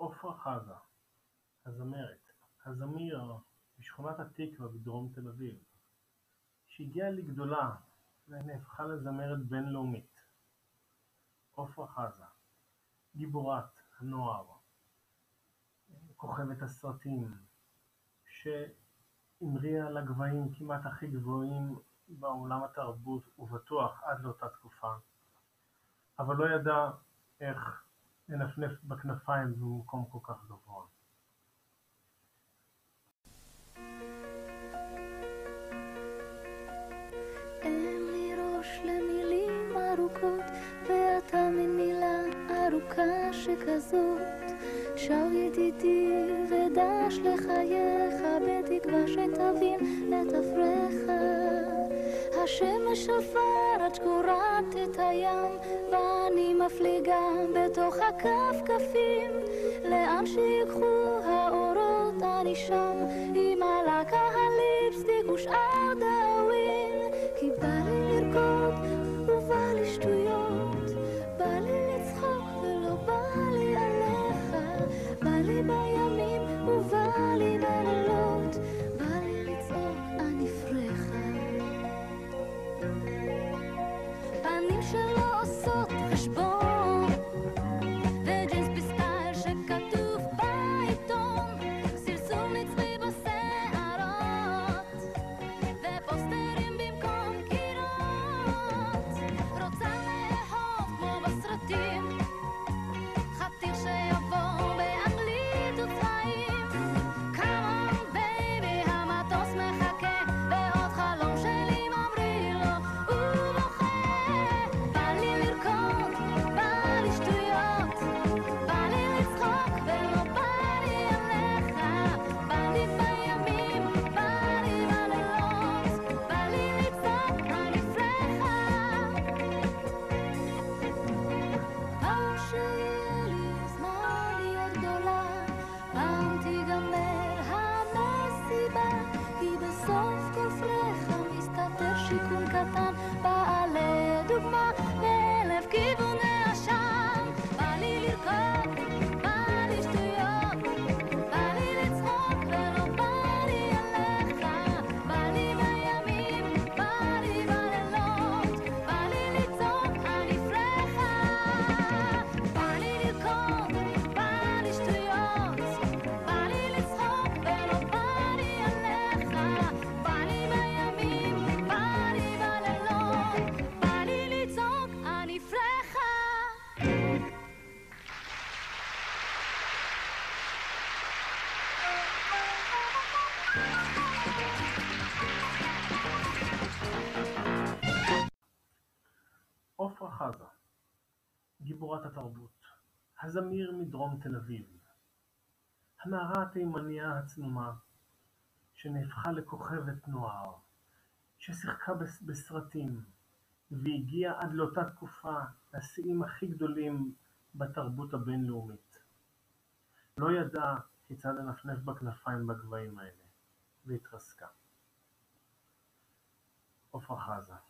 עפרה חזה, הזמרת, הזמיר משכונת התקווה בדרום תל אביב, שהגיעה לגדולה ונהפכה לזמרת בינלאומית. עפרה חזה, גיבורת הנוער, כוכבת הסרטים, שהמריאה לגבהים כמעט הכי גבוהים בעולם התרבות ובטוח עד לאותה תקופה, אבל לא ידעה איך לנפנף בכנפיים במקום כל כך גבוה. שכזאת שר ידידי ודש לחייך בתקווה שתבין את אברך השמש עפר עד שקורעת את הים ואני מפליגה בתוך הכפכפים. לאן שיקחו האורות אני שם עם הלקה הליפסטיק ושאר דאווין. כי בא לי לרקוד ובא לי שטויות. בא לי לצחוק ולא בא לי עליך. בא לי בימים os outros bons. חזה, גיבורת התרבות, הזמיר מדרום תל אביב, הנערה התימניה הצנומה שנהפכה לכוכבת נוער, ששיחקה בס- בסרטים והגיעה עד לאותה תקופה לשיאים הכי גדולים בתרבות הבינלאומית. לא ידעה כיצד לנפנף בכנפיים בגבהים האלה, והתרסקה. עפרה חזה